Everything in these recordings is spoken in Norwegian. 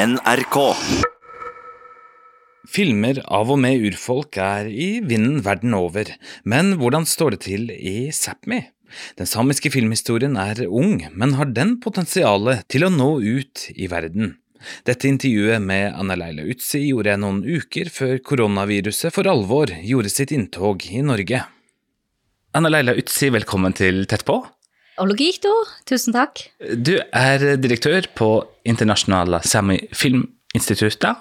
NRK. Filmer av og med urfolk er i vinden verden over, men hvordan står det til i Sápmi? Den samiske filmhistorien er ung, men har den potensialet til å nå ut i verden? Dette intervjuet med Anna Leila Utsi gjorde jeg noen uker før koronaviruset for alvor gjorde sitt inntog i Norge. Anna Leila Utsi, velkommen til Tett på. Ologito, tusen takk. Du er direktør på Internasjonale Sami Filminstituttet,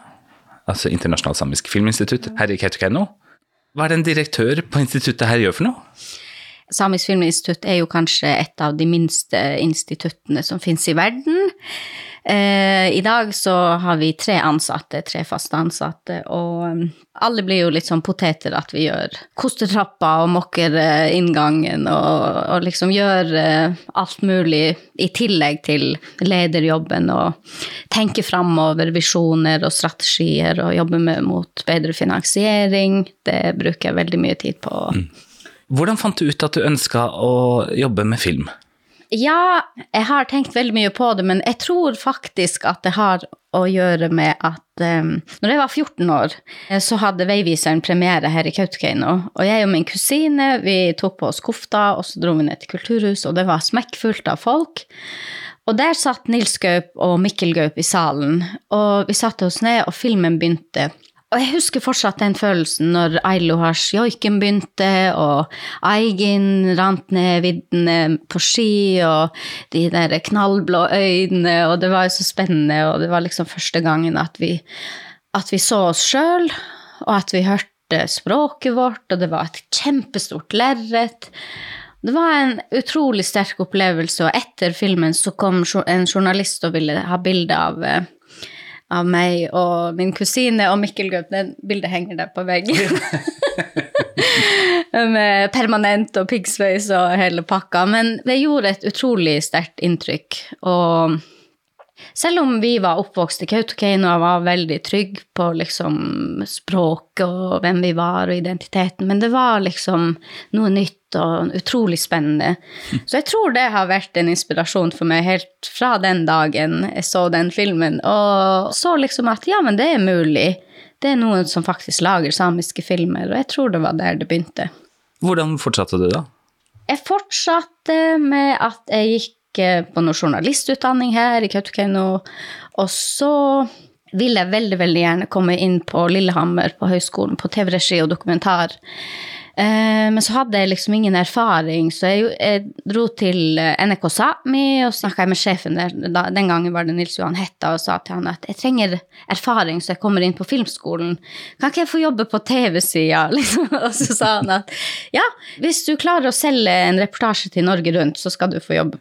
altså Internasjonalt Samisk Filminstitutt her i Kautokeino. Hva er det en direktør på instituttet her gjør for noe? Samisk Filminstitutt er jo kanskje et av de minste instituttene som finnes i verden. Eh, I dag så har vi tre ansatte, tre faste ansatte, og um, alle blir jo litt sånn poteter at vi gjør kostetrappa og mokker eh, inngangen og, og liksom gjør eh, alt mulig i tillegg til lederjobben og tenker framover visjoner og strategier og jobber med, mot bedre finansiering. Det bruker jeg veldig mye tid på. Hvordan fant du ut at du ønska å jobbe med film? Ja, jeg har tenkt veldig mye på det, men jeg tror faktisk at det har å gjøre med at um, når jeg var 14 år, eh, så hadde Veiviseren premiere her i Kautokeino. Og jeg og min kusine vi tok på oss kofta, og så dro vi ned til Kulturhuset, og det var smekkfullt av folk. Og der satt Nils Gaup og Mikkel Gaup i salen, og vi satte oss ned, og filmen begynte. Og jeg husker fortsatt den følelsen når Ailohars joiken begynte, og Eigen rant ned viddene på ski, og de der knallblå øynene, og det var jo så spennende, og det var liksom første gangen at vi, at vi så oss sjøl, og at vi hørte språket vårt, og det var et kjempestort lerret. Det var en utrolig sterk opplevelse, og etter filmen så kom en journalist og ville ha bilde av av meg og min kusine og Mikkel Gaup. Det bildet henger der på veggen. Med permanent og piggsveis og hele pakka. Men det gjorde et utrolig sterkt inntrykk. Og selv om vi var oppvokst i Kautokeino og var veldig trygge på liksom språket og hvem vi var og identiteten, men det var liksom noe nytt og utrolig spennende. Så jeg tror det har vært en inspirasjon for meg helt fra den dagen jeg så den filmen, og så liksom at ja, men det er mulig. Det er noen som faktisk lager samiske filmer, og jeg tror det var der det begynte. Hvordan fortsatte du da? Jeg fortsatte med at jeg gikk på noe journalistutdanning her i Kautokeino, og så ville jeg veldig, veldig gjerne komme inn på Lillehammer på høyskolen på TV-regi og dokumentar. Eh, men så hadde jeg liksom ingen erfaring, så jeg, dro til eh, NRK Sápmi og snakka med sjefen der. den gangen var det Nils Johan Hetta og sa til han at jeg trenger erfaring så jeg kommer inn på filmskolen. Kan ikke jeg få jobbe på TV-sida? Liksom. Og så sa han at ja, hvis du klarer å selge en reportasje til Norge Rundt, så skal du få jobb.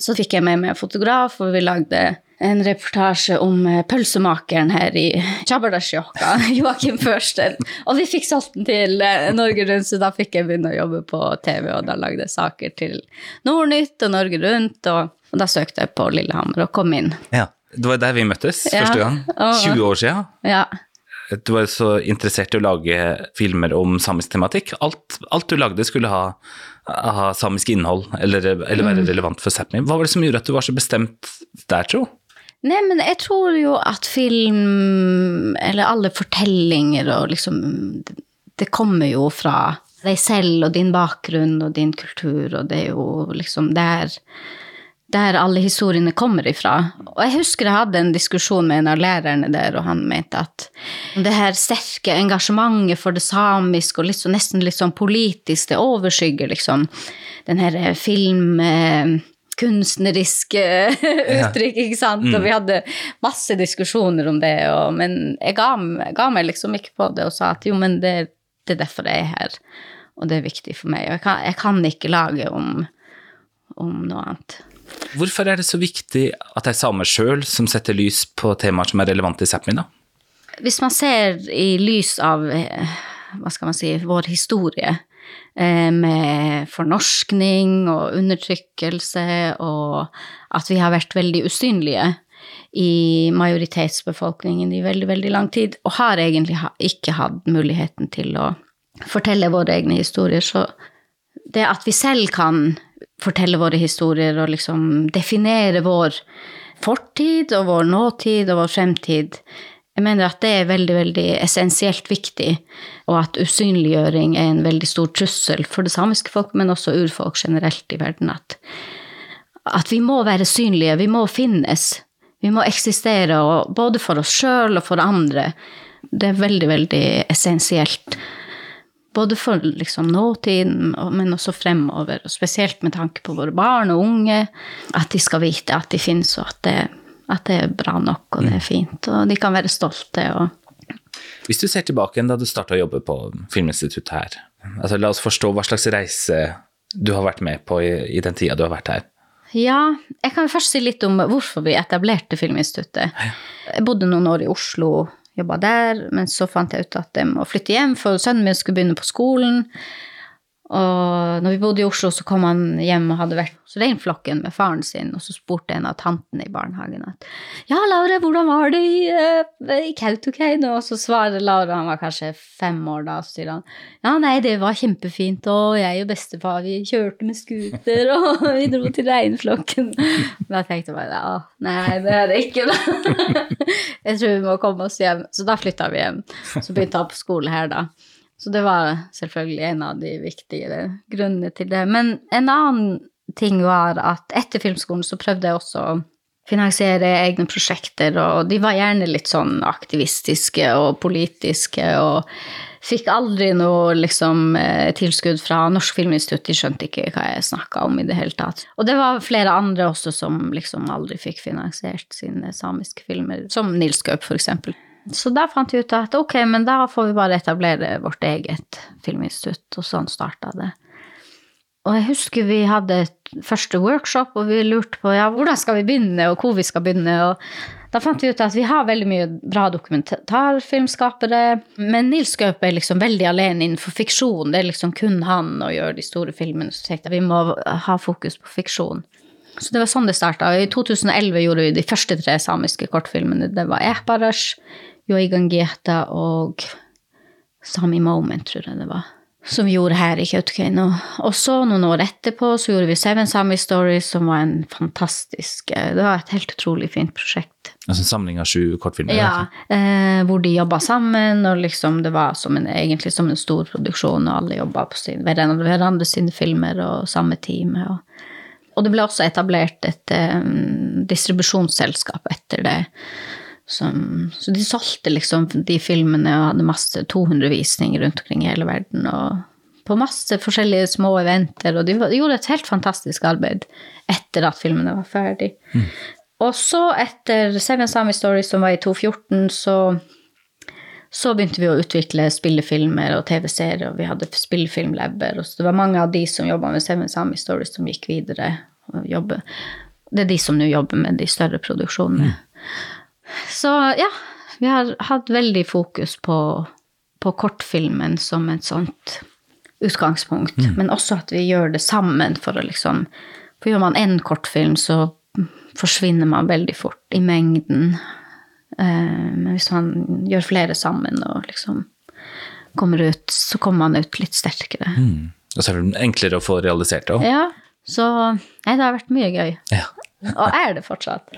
Så fikk jeg med meg fotograf, og vi lagde en reportasje om eh, pølsemakeren her i Tjabardasjokka, Joakim Førsten. Og vi fikk solgt den til eh, Norge Rundt, så da fikk jeg begynne å jobbe på TV, og da lagde jeg saker til Nordnytt og Norge Rundt, og, og da søkte jeg på Lillehammer og kom inn. Ja, Det var der vi møttes ja, første gang. 20 år siden. Ja. Du var så interessert i å lage filmer om samisk tematikk. Alt, alt du lagde skulle ha, ha samisk innhold, eller, eller være mm. relevant for Sápmi. Hva var det som gjorde at du var så bestemt der, tro? Nei, men jeg tror jo at film, eller alle fortellinger og liksom Det kommer jo fra deg selv og din bakgrunn og din kultur, og det er jo liksom der der alle historiene kommer ifra. Og jeg husker jeg hadde en diskusjon med en av lærerne der, og han mente at det her sterke engasjementet for det samiske og litt så, nesten litt sånn politisk, det overskygger liksom den her film kunstneriske uttrykk, ikke sant. Mm. Og vi hadde masse diskusjoner om det, og, men jeg ga, ga, meg liksom ikke på det og sa at jo, men det, det, er derfor jeg er her, og det er viktig for meg. Og jeg kan, jeg kan ikke lage om, om noe annet. Hvorfor er det så viktig at det er samer sjøl som setter lys på temaer som er relevante i Sápmi, da? Hvis man ser i lys av eh, hva skal man si, vår historie, med fornorskning og undertrykkelse, og at vi har vært veldig usynlige i majoritetsbefolkningen i veldig, veldig lang tid, og har egentlig ikke hatt muligheten til å fortelle våre egne historier. Så det at vi selv kan fortelle våre historier og liksom definere vår fortid og vår nåtid og vår fremtid. Jeg mener at det er veldig, veldig essensielt viktig, og at usynliggjøring er en veldig stor trussel for det samiske folk, men også urfolk generelt i verden. At, at vi må være synlige, vi må finnes. Vi må eksistere, både for oss sjøl og for andre. Det er veldig, veldig essensielt. Både for liksom nåtiden, men også fremover. Og spesielt med tanke på våre barn og unge. At de skal vite at de finnes, og at det at det er bra nok og det er fint, og de kan være stolte. og Hvis du ser tilbake da du starta å jobbe på Filminstituttet her, altså la oss forstå hva slags reise du har vært med på i, i den tida du har vært her. Ja, jeg kan først si litt om hvorfor vi etablerte Filminstituttet. Jeg bodde noen år i Oslo, jobba der, men så fant jeg ut at jeg må flytte hjem, for sønnen min skulle begynne på skolen. Og når vi bodde i Oslo, så kom han hjem og hadde vært hos reinflokken med faren sin, og så spurte en av tantene i barnehagen at Ja, Laura, hvordan var det i, uh, i Kautokeino? Og så svarer Laura, han var kanskje fem år da, og så sier han ja, nei, det var kjempefint, og jeg og bestefar, vi kjørte med scooter, og vi dro til reinflokken. Da tenkte jeg bare ja, nei, det er det ikke, da. Jeg tror vi må komme oss hjem. Så da flytta vi hjem. Så begynte han på skole her, da. Så det var selvfølgelig en av de viktige grunnene til det. Men en annen ting var at etter filmskolen så prøvde jeg også å finansiere egne prosjekter, og de var gjerne litt sånn aktivistiske og politiske, og fikk aldri noe liksom eh, tilskudd fra Norsk Filminstitutt, de skjønte ikke hva jeg snakka om i det hele tatt. Og det var flere andre også som liksom aldri fikk finansiert sine samiske filmer, som Nils Gaup, for eksempel. Så da fant vi ut at ok, men da får vi bare etablere vårt eget filminstitutt, og sånn starta det. Og jeg husker vi hadde et første workshop, og vi lurte på ja, hvordan skal vi begynne, og hvor vi skal begynne. og da fant vi ut at vi har veldig mye bra dokumentarfilmskapere, men Nils Gaup er liksom veldig alene innenfor fiksjon. Det er liksom kun han å gjøre de store filmene. Så tenkte jeg vi må ha fokus på fiksjon. Så det var sånn det starta. I 2011 gjorde vi de første tre samiske kortfilmene. Det var Ehbarash, Joigangeta og Sami Moment, tror jeg det var. Som vi gjorde her i Kautokeino. Og så, noen år etterpå, så gjorde vi Seven Sami Stories, som var en fantastisk Det var et helt utrolig fint prosjekt. Altså en samling av sju kortfilmer? Ja, eh, hvor de jobba sammen, og liksom det var som en, egentlig som en stor produksjon, og alle jobba på sin, hverandre, sine filmer og samme team. Og, og det ble også etablert et um, distribusjonsselskap etter det. Som, så de solgte liksom de filmene og hadde masse 200 visninger rundt omkring i hele verden. Og på masse forskjellige små eventer. Og de gjorde et helt fantastisk arbeid etter at filmene var ferdig. Mm. Og så, etter Seven Sami Stories, som var i 2014, så, så begynte vi å utvikle spillefilmer og TV-serier, og vi hadde spillefilmlabber. Og så det var mange av de som jobba med Seven Sami Stories, som gikk videre og jobber. Det er de som nå jobber med de større produksjonene. Mm. Så ja, vi har hatt veldig fokus på, på kortfilmen som et sånt utgangspunkt. Mm. Men også at vi gjør det sammen for å liksom For gjør man én kortfilm, så forsvinner man veldig fort i mengden. Eh, men hvis man gjør flere sammen og liksom kommer ut, så kommer man ut litt sterkere. Mm. Og så er det enklere å få realisert det òg. Ja. Så nei, det har vært mye gøy. Ja. Og er det fortsatt.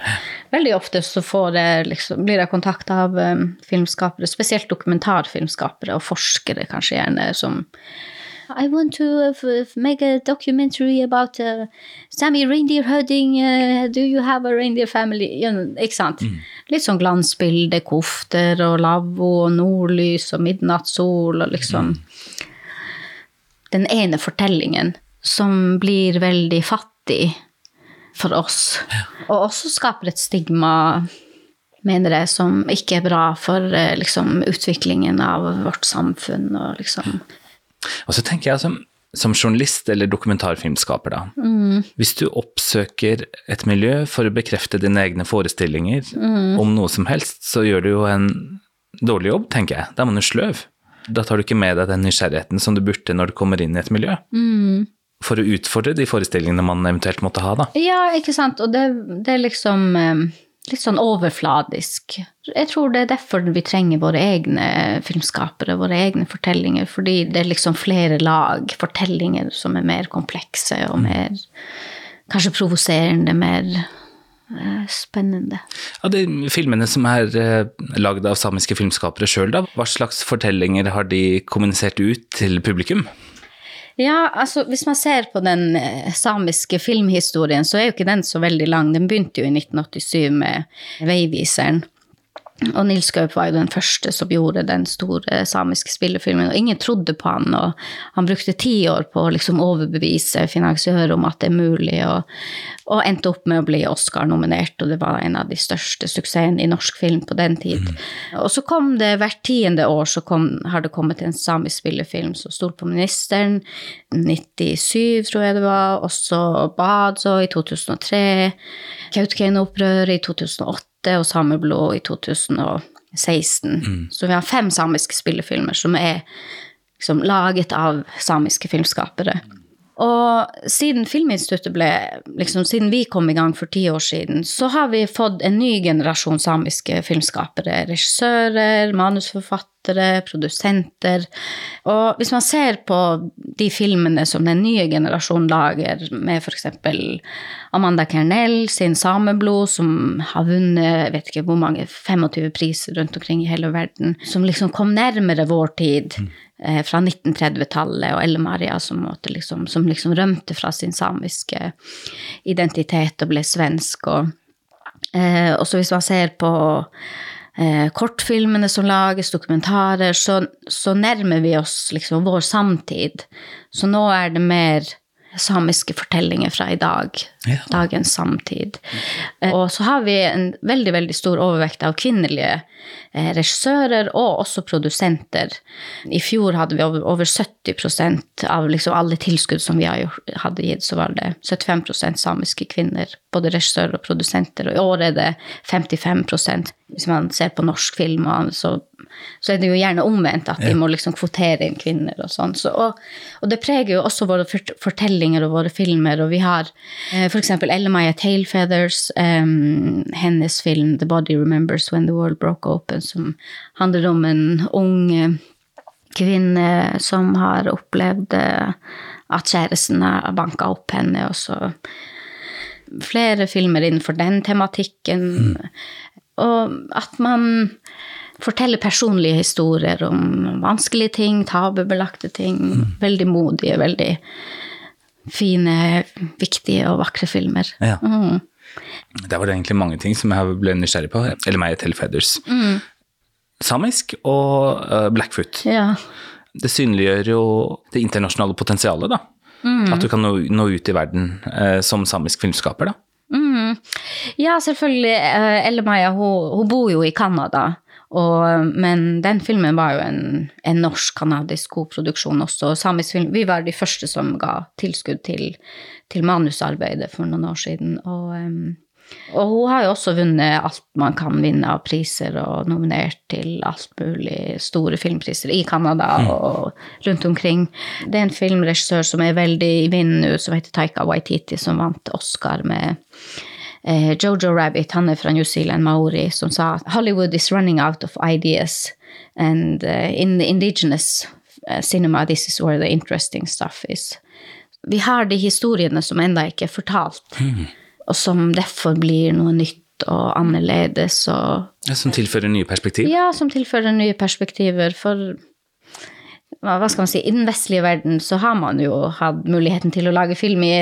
Veldig ofte så jeg liksom, blir jeg kontakta av um, filmskapere, spesielt dokumentarfilmskapere og forskere kanskje gjerne, som I want to uh, make a documentary about uh, Sammy reindeer herding. Uh, do you have a reindeer family? ikke sant? Mm. Litt sånn glansbilde, kofter og lavvo og nordlys og midnattssol og liksom mm. Den ene fortellingen som blir veldig fattig for oss. Og også skaper et stigma, mener jeg, som ikke er bra for eh, liksom, utviklingen av vårt samfunn. Og, liksom. og så tenker jeg som, som journalist eller dokumentarfilmskaper, da. Mm. Hvis du oppsøker et miljø for å bekrefte dine egne forestillinger mm. om noe som helst, så gjør du jo en dårlig jobb, tenker jeg. Da er man jo sløv. Da tar du ikke med deg den nysgjerrigheten som du burde når du kommer inn i et miljø. Mm for å utfordre de forestillingene man eventuelt måtte ha, da. Ja, ikke sant. Og det, det er liksom eh, litt sånn overfladisk. Jeg tror det er derfor vi trenger våre egne filmskapere, våre egne fortellinger. Fordi det er liksom flere lag, fortellinger som er mer komplekse og mm. mer kanskje provoserende, mer eh, spennende. Av de filmene som er eh, lagd av samiske filmskapere sjøl, da, hva slags fortellinger har de kommunisert ut til publikum? Ja, altså hvis man ser på den eh, samiske filmhistorien, så er jo ikke den så veldig lang. Den begynte jo i 1987 med Veiviseren. Og Nils Gaup var jo den første som gjorde den store samiske spillefilmen. Og ingen trodde på han, og han brukte ti år på å liksom overbevise finansiører om at det er mulig, og, og endte opp med å bli Oscar-nominert, og det var en av de største suksessene i norsk film på den tid. Mm. Og så kom det hvert tiende år så kom, har det kommet en samisk spillefilm som sto på Ministeren, 97 tror jeg det var, også Badzo i 2003, Kautokeino-opprøret i 2008 og Sameblod i 2016. Mm. Så vi har fem samiske spillefilmer som er liksom, laget av samiske filmskapere. Og siden Filminstituttet ble liksom, Siden vi kom i gang for ti år siden, så har vi fått en ny generasjon samiske filmskapere. Regissører, manusforfattere, produsenter. Og hvis man ser på de filmene som den nye generasjonen lager, med f.eks. Amanda Kernell sin 'Sameblod', som har vunnet vet ikke hvor mange, 25 priser rundt omkring i hele verden, som liksom kom nærmere vår tid. Mm fra 1930-tallet, og Elle-Maria som, liksom, som liksom rømte fra sin samiske identitet og ble svensk. Og, eh, også hvis man ser på eh, kortfilmene som lages, dokumentarer, så, så nærmer vi oss liksom vår samtid. Så nå er det mer samiske fortellinger fra i dag. Ja. Dagens samtid. Mm. Og så har vi en veldig, veldig stor overvekt av kvinnelige eh, regissører og også produsenter. I fjor hadde vi over 70% av liksom alle tilskudd som vi hadde gitt, så var det 75% samiske kvinner. Både regissører og produsenter. Og i år er det 55% Hvis man ser på norsk film, så så er det jo gjerne omvendt, at vi må liksom kvotere inn kvinner og sånn. Så, og, og, det preger jo også våre fortellinger og våre filmer. Og vi har eh, f.eks. Elle-Maja Tailfeathers, um, hennes film 'The Body Remembers When the World Broke Open', som handler om en ung kvinne som har opplevd eh, at kjæresten har banka opp henne, og så flere filmer innenfor den tematikken. Mm. Og at man forteller personlige historier om vanskelige ting, tabubelagte ting. Mm. Veldig modige, veldig fine, viktige og vakre filmer. Ja. Mm. Der var det egentlig mange ting som jeg ble nysgjerrig på. Eller meg til Feathers. Mm. Samisk og uh, Blackfoot. Ja. Det synliggjør jo det internasjonale potensialet, da. Mm. At du kan nå, nå ut i verden uh, som samisk filmskaper, da. Mm. Ja, selvfølgelig. Uh, Elle Maja hun, hun, bor jo i Canada. Og, men den filmen var jo en, en norsk-canadisk produksjon også. Samisk film, Vi var de første som ga tilskudd til, til manusarbeidet for noen år siden. Og, og, hun har jo også vunnet alt man kan vinne av priser, og nominert til alt mulig store filmpriser i Canada mm. og rundt omkring. Det er en filmregissør som er veldig i vinden nå, som heter Taika Waititi, som vant Oscar med eh, Jojo Rabbit, han er fra New Zealand, maori, som sa at Hollywood is running out of ideas. And uh, in the indigenous uh, cinema, this is where the interesting stuff is. Vi har de historiene som ennå ikke er fortalt, mm. og som derfor blir noe nytt og annerledes. Og, ja, som tilfører nye perspektiver? Ja, som tilfører nye perspektiver. For hva skal man si, i den vestlige verden så har man jo hatt muligheten til å lage film i,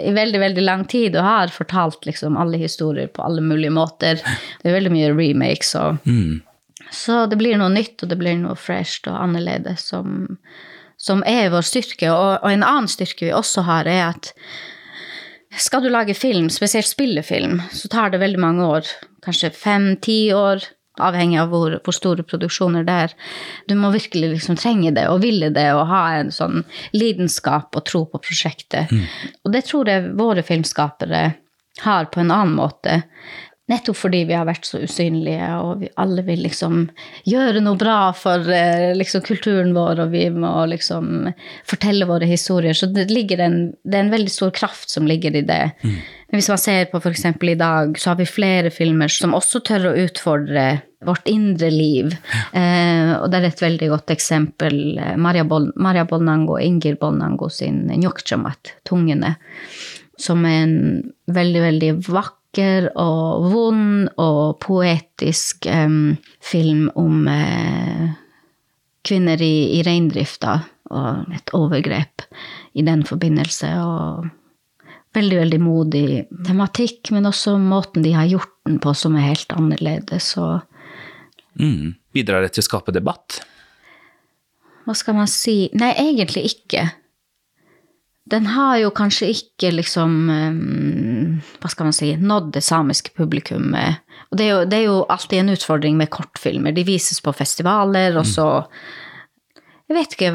i veldig, veldig lang tid, og har fortalt liksom alle historier på alle mulige måter. Det er veldig mye remakes og mm. Så det blir noe nytt, og det blir noe fresht og annerledes som, som er vår styrke. Og, og en annen styrke vi også har, er at skal du lage film, spesielt spillefilm, så tar det veldig mange år. Kanskje fem-ti år avhengig av hvor, hvor, store produksjoner det er. Du må virkelig liksom trenge det og ville det og ha en sånn lidenskap og tro på prosjektet. Mm. Og det tror jeg våre filmskapere har på en annen måte. Nettopp fordi vi har vært så usynlige, og vi alle vil liksom gjøre noe bra for eh, liksom, kulturen vår, og vi må liksom fortelle våre historier. Så det, en, det er en veldig stor kraft som ligger i det. Mm. Hvis man ser på f.eks. i dag, så har vi flere filmer som også tør å utfordre vårt indre liv. Eh, og det er et veldig godt eksempel. Eh, Maria, Bol Maria Bolnango og Inger Bolnango sin 'Njokchamat', 'Tungene', som er en veldig, veldig vakker vakker og vond og poetisk um, film om uh, kvinner i, i reindrifta og et overgrep i den forbindelse. Og veldig, veldig modig tematikk, men også måten de har gjort den på som er helt annerledes. Mm. Bidrar det til å skape debatt? hva skal man si Nei, egentlig ikke. Den har jo kanskje ikke liksom Hva skal man si nådd det samiske publikummet. Og det er, jo, det er jo alltid en utfordring med kortfilmer. De vises på festivaler, og så Jeg vet ikke.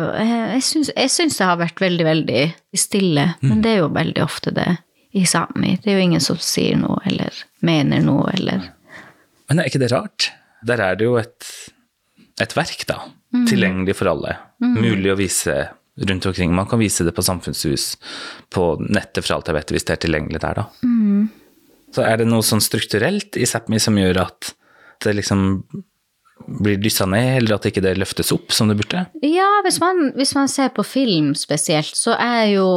Jeg syns, jeg syns det har vært veldig, veldig stille. Men det er jo veldig ofte det i Sápmi. Det er jo ingen som sier noe eller mener noe eller Men er ikke det rart? Der er det jo et, et verk, da. Tilgjengelig for alle. Mulig å vise rundt omkring. Man kan vise det på samfunnshus, på nettet for alt jeg vet, hvis det er tilgjengelig der, da. Så er det noe sånn strukturelt i Sápmi som gjør at det liksom blir dyssa ned, eller at ikke det løftes opp som det burde? Ja, hvis man, hvis man ser på film spesielt, så er jo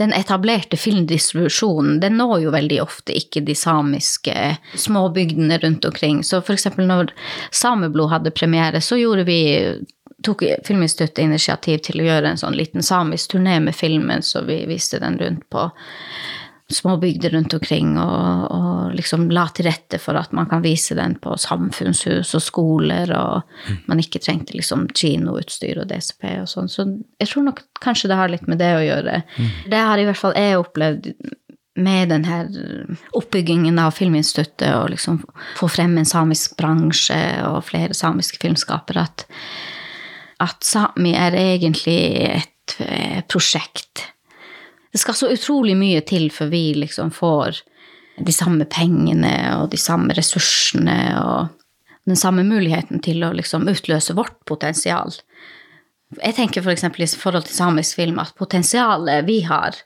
den etablerte filmdistribusjonen den når jo veldig ofte ikke de samiske småbygdene rundt omkring. Så for eksempel når Sameblod hadde premiere, så gjorde vi tok Filminstituttet initiativ til å gjøre en sånn liten samisk turné med filmen, så vi viste den rundt på små bygder rundt omkring, og, og liksom la til rette for at man kan vise den på samfunnshus og skoler, og man ikke trengte liksom kinoutstyr og DCP og sånn. Så jeg tror nok kanskje det har litt med det å gjøre. Det har i hvert fall jeg opplevd med den her oppbyggingen av Filminstituttet og liksom få frem en samisk bransje og flere samiske filmskapere, at, at Sápmi er egentlig et eh, prosjekt. Det skal så utrolig mye til før vi liksom får de samme pengene og de samme ressursene og den samme muligheten til å liksom utløse vårt potensial. Jeg tenker f.eks. For i forhold til samisk film at potensialet vi har,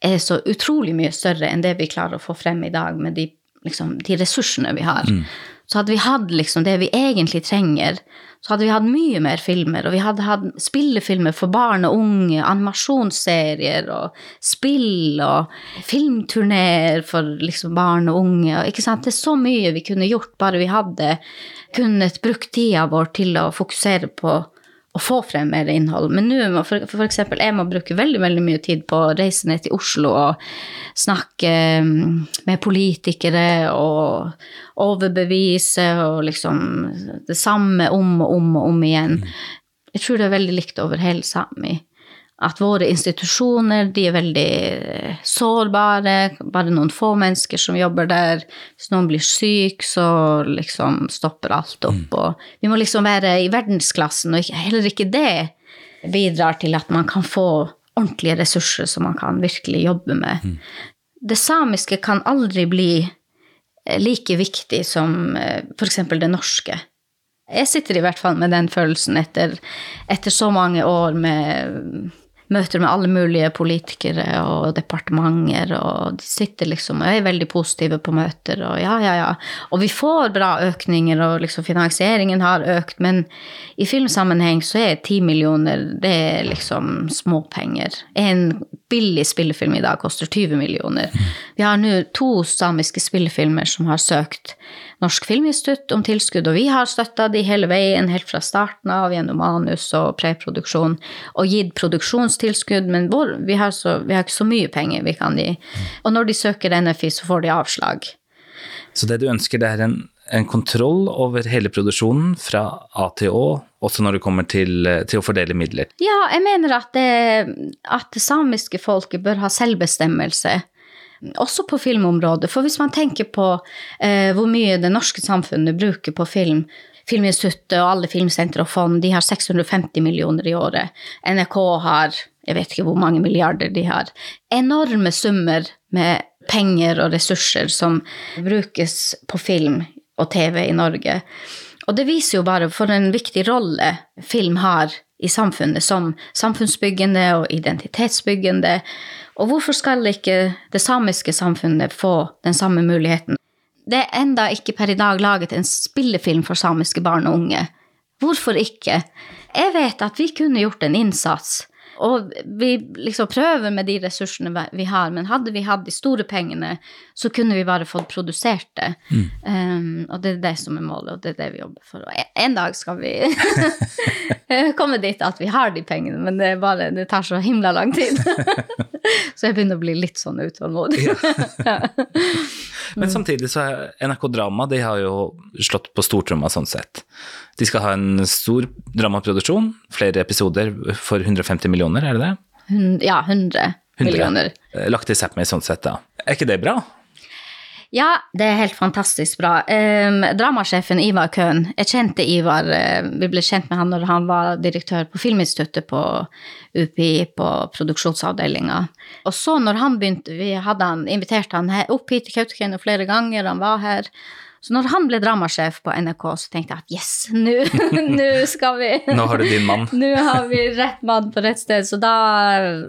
er så utrolig mye større enn det vi klarer å få frem i dag med de, liksom, de ressursene vi har. Så hadde vi hatt liksom det vi egentlig trenger, så hadde vi hatt mye mer filmer, og vi hadde hatt spillefilmer for barn og unge, animasjonsserier og spill og filmturneer for liksom barn og unge. Ikke sant? Det er så mye vi kunne gjort bare vi hadde kunnet brukt tida vår til å fokusere på å få frem mer innhold. Men nå, for, for eksempel, jeg må bruke veldig veldig mye tid på å reise ned til Oslo og snakke mm, med politikere og overbevise og liksom det samme om og om og om igjen. Jeg tror det er veldig likt over hele Sápmi. At våre institusjoner de er veldig eh, sårbare. Bare noen få mennesker som jobber der. Hvis noen blir syk, så liksom stopper alt opp. Og vi må liksom være i verdensklassen, og heller ikke det bidrar til at man kan få ordentlige ressurser som man kan virkelig jobbe med. Det samiske kan aldri bli eh, like viktig som f.eks. det norske. Jeg sitter i hvert fall med den følelsen etter, etter så mange år med møter med alle mulige politikere og departementer, og de sitter liksom og er veldig positive på møter, og ja, ja, ja. Og vi får bra økninger, og liksom finansieringen har økt, men i filmsammenheng så er ti millioner det er liksom småpenger. En billig spillefilm i dag koster 20 millioner. Vi har nå to samiske spillefilmer som har søkt Norsk Filminstitutt om tilskudd, og vi har støtta de hele veien, helt fra starten av gjennom manus og preproduksjon, og gitt produksjonstilskudd, men vår, vi, har så, vi har ikke så mye penger vi kan gi. Og når de søker NFI, så får de avslag. Så det du ønsker, det er en, en kontroll over hele produksjonen fra A til Å, også når det kommer til, til å fordele midler. Ja, jeg mener at det, at det samiske folket bør ha selvbestemmelse. Også på filmområdet. For hvis man tenker på eh, hvor mye det norske samfunnet bruker på film Filminstituttet og alle filmsentre og fond de har 650 millioner i året. NRK har jeg vet ikke hvor mange milliarder de har. Enorme summer med penger og ressurser som brukes på film og TV i Norge. Og det viser jo bare for en viktig rolle film har i samfunnet som samfunnsbyggende og identitetsbyggende. Og hvorfor skal ikke det samiske samfunnet få den samme muligheten? Det er enda ikke per i dag laget en spillefilm for samiske barn og unge. Hvorfor ikke? Jeg vet at vi kunne gjort en innsats Og vi liksom prøver med de ressursene vi har, men hadde vi hatt de store pengene, så kunne vi bare fått produsert det. Mm. Um, og det er det som er målet, og det er det vi jobber for. Og en dag skal vi komme dit at vi har de pengene, men det, bare, det tar så himla lang tid. så jeg begynner å bli litt sånn utålmodig. Men samtidig så er NRK Drama de har jo slått på stortromma sånn sett. De skal ha en stor dramaproduksjon, flere episoder for 150 millioner, er det det? Ja, 100, 100. millioner. Eh, lagt i Sápmi sånn sett, da. Er ikke det bra? Ja, det er helt fantastisk bra. Um, dramasjefen Ivar Køhn, jeg kjente Ivar uh, Vi ble kjent med han når han var direktør på Filminstituttet på UPI, på produksjonsavdelinga. Og så når han begynte, vi hadde han, inviterte han opp hit til Kautokeino flere ganger, han var her. Så når han ble dramasjef på NRK, så tenkte jeg at yes, nå skal vi Nå har du din mann. nå har vi rett mann på rett sted. Så da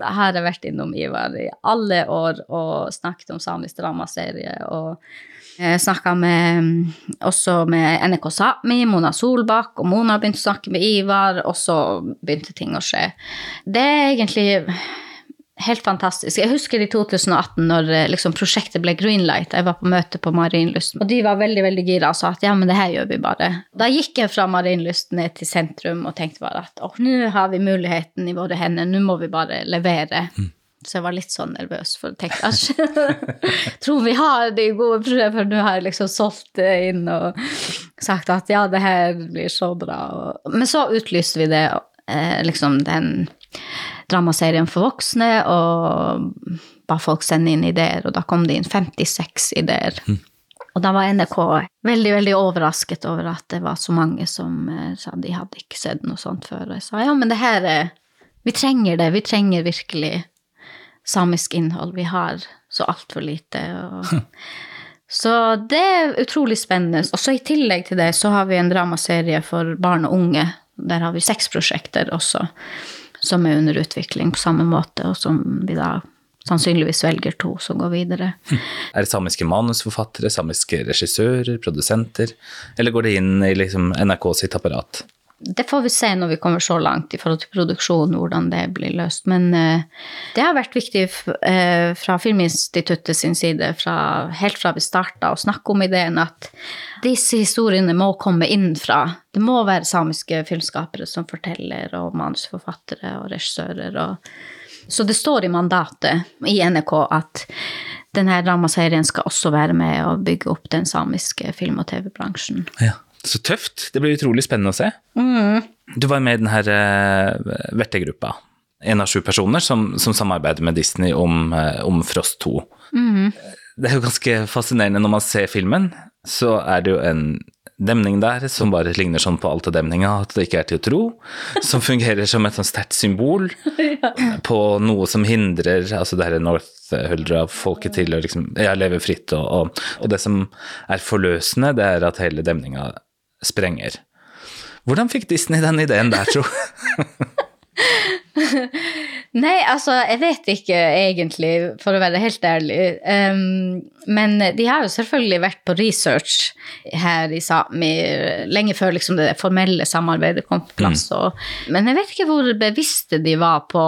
har jeg vært innom Ivar i alle år og snakket om samisk dramaserie. og Snakka også med NRK Sápmi, Mona Solbakk, og Mona begynte å snakke med Ivar, og så begynte ting å skje. Det er egentlig helt fantastisk. Jeg husker i 2018 når eh, liksom, prosjektet ble greenlight. Jeg var på møte på Marienlyst, og de var veldig veldig gira og sa at ja, men det her gjør vi bare. Da gikk jeg fra Marienlyst ned til sentrum og tenkte bare at åh, nå har vi muligheten i våre hender, nå må vi bare levere. Mm. Så jeg var litt sånn nervøs, for å tenke at tror vi har de gode prøvene, for nå har jeg liksom solgt det inn og sagt at ja, det her blir så bra. Men så utlyste vi det, eh, liksom den dramaserien for voksne, og ba folk sende inn ideer, og da kom det inn 56 ideer. Mm. Og da var NRK veldig, veldig overrasket over at det var så mange som eh, sa de hadde ikke sett noe sånt før. Og jeg sa ja, men det her er Vi trenger det. Vi trenger virkelig samisk innhold. Vi har så altfor lite. Og, så det er utrolig spennende. Og så i tillegg til det så har vi en dramaserie for barn og unge. Der har vi seks prosjekter også som er under utvikling på samme måte, og som vi da sannsynligvis velger to som går videre. Er det samiske manusforfattere, samiske regissører, produsenter, eller går det inn i liksom NRK sitt apparat? Det får vi se når vi kommer så langt i forhold til produksjon, hvordan det blir løst. Men uh, det har vært viktig uh, fra Filminstituttet sin side, fra, helt fra vi starta, å snakke om ideen at disse historiene må komme innenfra. Det må være samiske filmskapere som forteller, og manusforfattere og regissører. Og... Så det står i mandatet i NRK at denne dramaserien skal også være med å bygge opp den samiske film- og TV-bransjen. Ja. Så tøft. Det blir utrolig spennende å se. Mm. Du var med i denne uh, vertegruppa. En av sju personer som, som samarbeider med Disney om, uh, om Frost 2. Mm. Det er jo ganske fascinerende når man ser filmen. Så er det jo en demning der som bare ligner sånn på altedemninga at det ikke er til å tro. Som fungerer som et sånn sterkt symbol ja. på noe som hindrer altså det her North Huldra folket til å liksom, ja, leve fritt. Og, og, og, det som er forløsende, det er at hele demninga sprenger. Hvordan fikk Disney den ideen der, tro? Nei, altså, jeg vet ikke egentlig, for å være helt ærlig. Um, men de har jo selvfølgelig vært på research her i Sápmi lenge før liksom, det formelle samarbeidet kom på plass. Mm. Og, men jeg vet ikke hvor bevisste de var på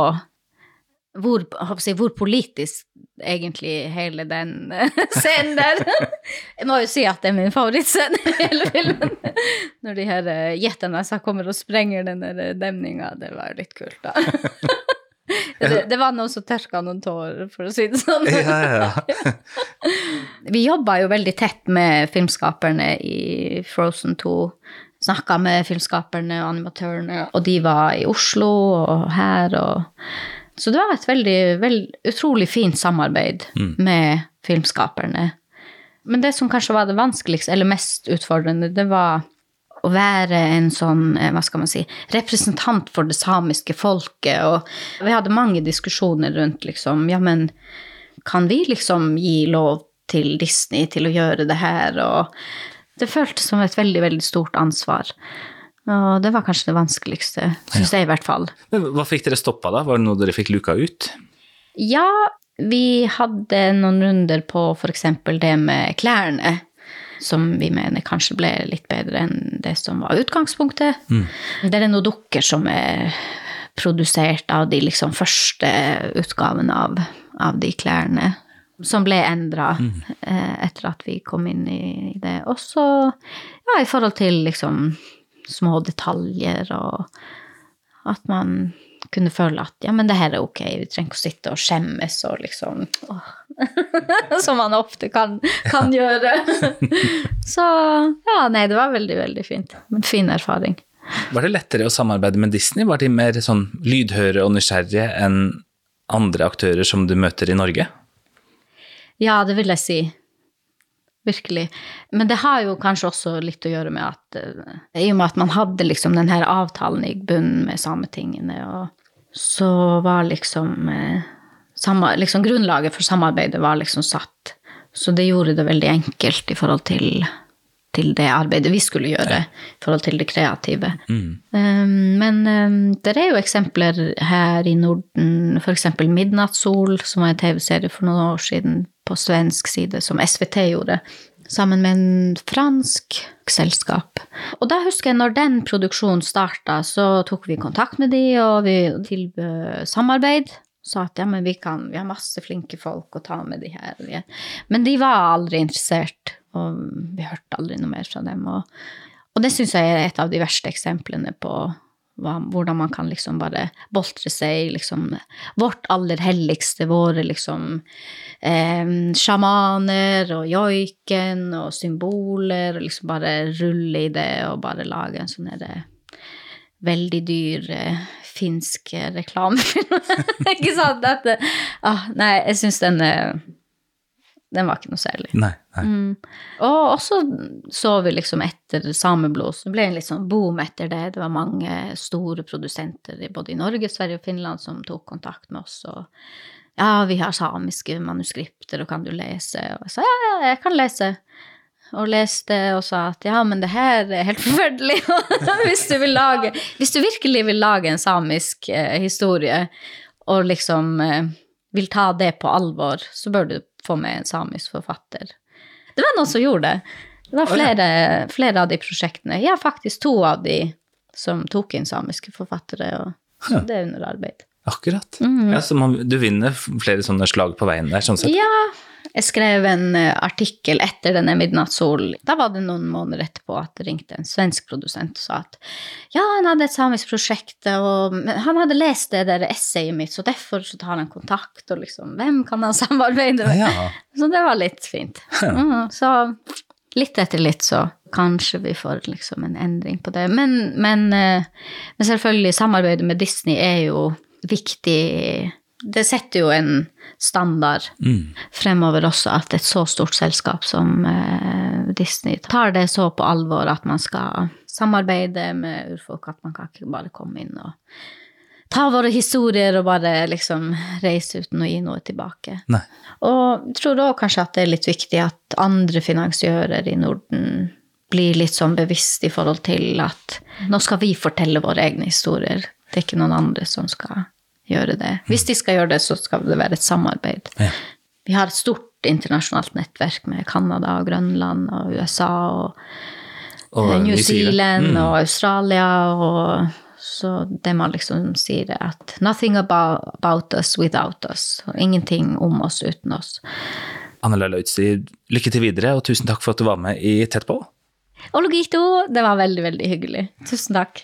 hvor, jeg, hvor, politisk egentlig hele den scenen der Jeg må jo si at det er min favorittscene i hele filmen. Når de her gjetterne eh, kommer og sprenger den eh, demninga. Det var litt kult, da. Det, det, var noen som tørka noen tårer, for å si det sånn. Ja, ja. Vi jobba jo veldig tett med filmskaperne i Frozen 2. Snakka med filmskaperne og animatørene, og de var i Oslo og her og så det var et veldig, veld, utrolig fint samarbeid mm. med filmskaperne. Men det som kanskje var det vanskeligste, eller mest utfordrende, det var å være en sånn, eh, hva skal man si, representant for det samiske folket. Og vi hadde mange diskusjoner rundt liksom, ja, men kan vi liksom gi lov til Disney til å gjøre det her? Og det føltes som et veldig, veldig stort ansvar. Og det var kanskje det vanskeligste, syns ja. jeg i hvert fall. Men hva fikk dere stoppa da? Var det noe dere fikk luka ut? Ja, vi hadde noen runder på f.eks. det med klærne. Som vi mener kanskje ble litt bedre enn det som var utgangspunktet. Mm. Det er noen dukker som er produsert av de liksom første utgavene av, av de klærne. Som ble endra eh, etter at vi kom inn i det. Også ja, i forhold til liksom små detaljer og at man kunne føle at ja, men det her er ok, vi trenger ikke å sitte og skjemmes og liksom åh. Som man ofte kan, kan gjøre. Så ja, nei, det var veldig, veldig fint. En fin erfaring. Var det lettere å samarbeide med Disney? Var de mer sånn lydhøre og nysgjerrige enn andre aktører som du møter i Norge? Ja, det vil jeg si. Virkelig. Men det har jo kanskje også litt å gjøre med at uh, I og med at man hadde liksom den her avtalen i bunnen med Sametingene, og så var liksom, uh, samme, liksom Grunnlaget for samarbeidet var liksom satt. Så det gjorde det veldig enkelt i forhold til, til det arbeidet vi skulle gjøre. I forhold til det kreative. Mm. Um, men um, det er jo eksempler her i Norden, f.eks. Midnattssol, som var en TV-serie for noen år siden på svensk side, som SVT gjorde, sammen med en fransk selskap. Og da husker jeg når den produksjonen starta, så tok vi kontakt med de, og vi tilbød samarbeid. Sa at ja, men vi kan, vi har masse flinke folk å ta med de her. Men de var aldri interessert, og vi hørte aldri noe mer fra dem. Og, og det syns jeg er et av de verste eksemplene på hvordan man kan liksom bare boltre seg liksom vårt aller helligste, våre liksom eh, sjamaner og joiken og symboler, og liksom bare rulle i det og bare lage en sånn herre veldig dyr eh, finsk reklamefilm. ikke sant? Dette, ah, nei, jeg syns den eh, den var ikke noe særlig. Nei, nei. Mm. Og også så vi liksom etter Sameblod, så ble en litt sånn boom etter det. Det var mange store produsenter både i Norge, Sverige og Finland som tok kontakt med oss. og ja, vi har samiske manuskripter, og kan du lese? Og jeg sa ja, ja, jeg kan lese. Og leste og sa at ja, men det her er helt forferdelig. hvis, du lage, hvis du virkelig vil lage en samisk eh, historie, og liksom eh, vil ta det på alvor, så bør du få med en samisk forfatter. Det var noen som gjorde det. Det var flere, flere av de prosjektene. Ja, faktisk to av de som tok inn samiske forfattere, og det er under arbeid. Akkurat. Ja, Så man, du vinner flere sånne slag på veien der, sånn sett. Ja, jeg skrev en uh, artikkel etter denne Midnattssol. Da var det noen måneder etterpå at det ringte en svensk produsent og sa at ja, han hadde et samisk prosjekt, og han hadde lest det der essayet mitt, så derfor så tar han kontakt, og liksom Hvem kan han samarbeide med? Ja. Så det var litt fint. Mm, så litt etter litt så kanskje vi får liksom en endring på det. Men, men, uh, men selvfølgelig, samarbeidet med Disney er jo viktig Det setter jo en standard Mm. fremover også, at et så stort selskap som eh, Disney tar det så på alvor at man skal samarbeide med urfolk, at man kan ikke bare komme inn og ta våre historier og bare liksom reise uten å gi noe tilbake. Nei. Og jeg tror òg kanskje at det er litt viktig at andre finansiører i Norden blir litt sånn bevisst i forhold til at nå skal vi fortelle våre egne historier. Det er ikke noen andre som skal gjøre det. Hvis de skal gjøre det, så skal det være et samarbeid. Ja. Vi har et stort internasjonalt nettverk med Canada og Grønland og USA og, Og eh, New Zealand. Mm. og Australia og så det man liksom sier er at 'nothing about, about us without us'. Og ingenting om oss uten oss. Anne Laila Utsi, lykke til videre, og tusen takk for at du var med i Tett på. Ologito, det var veldig, veldig hyggelig. Tusen takk.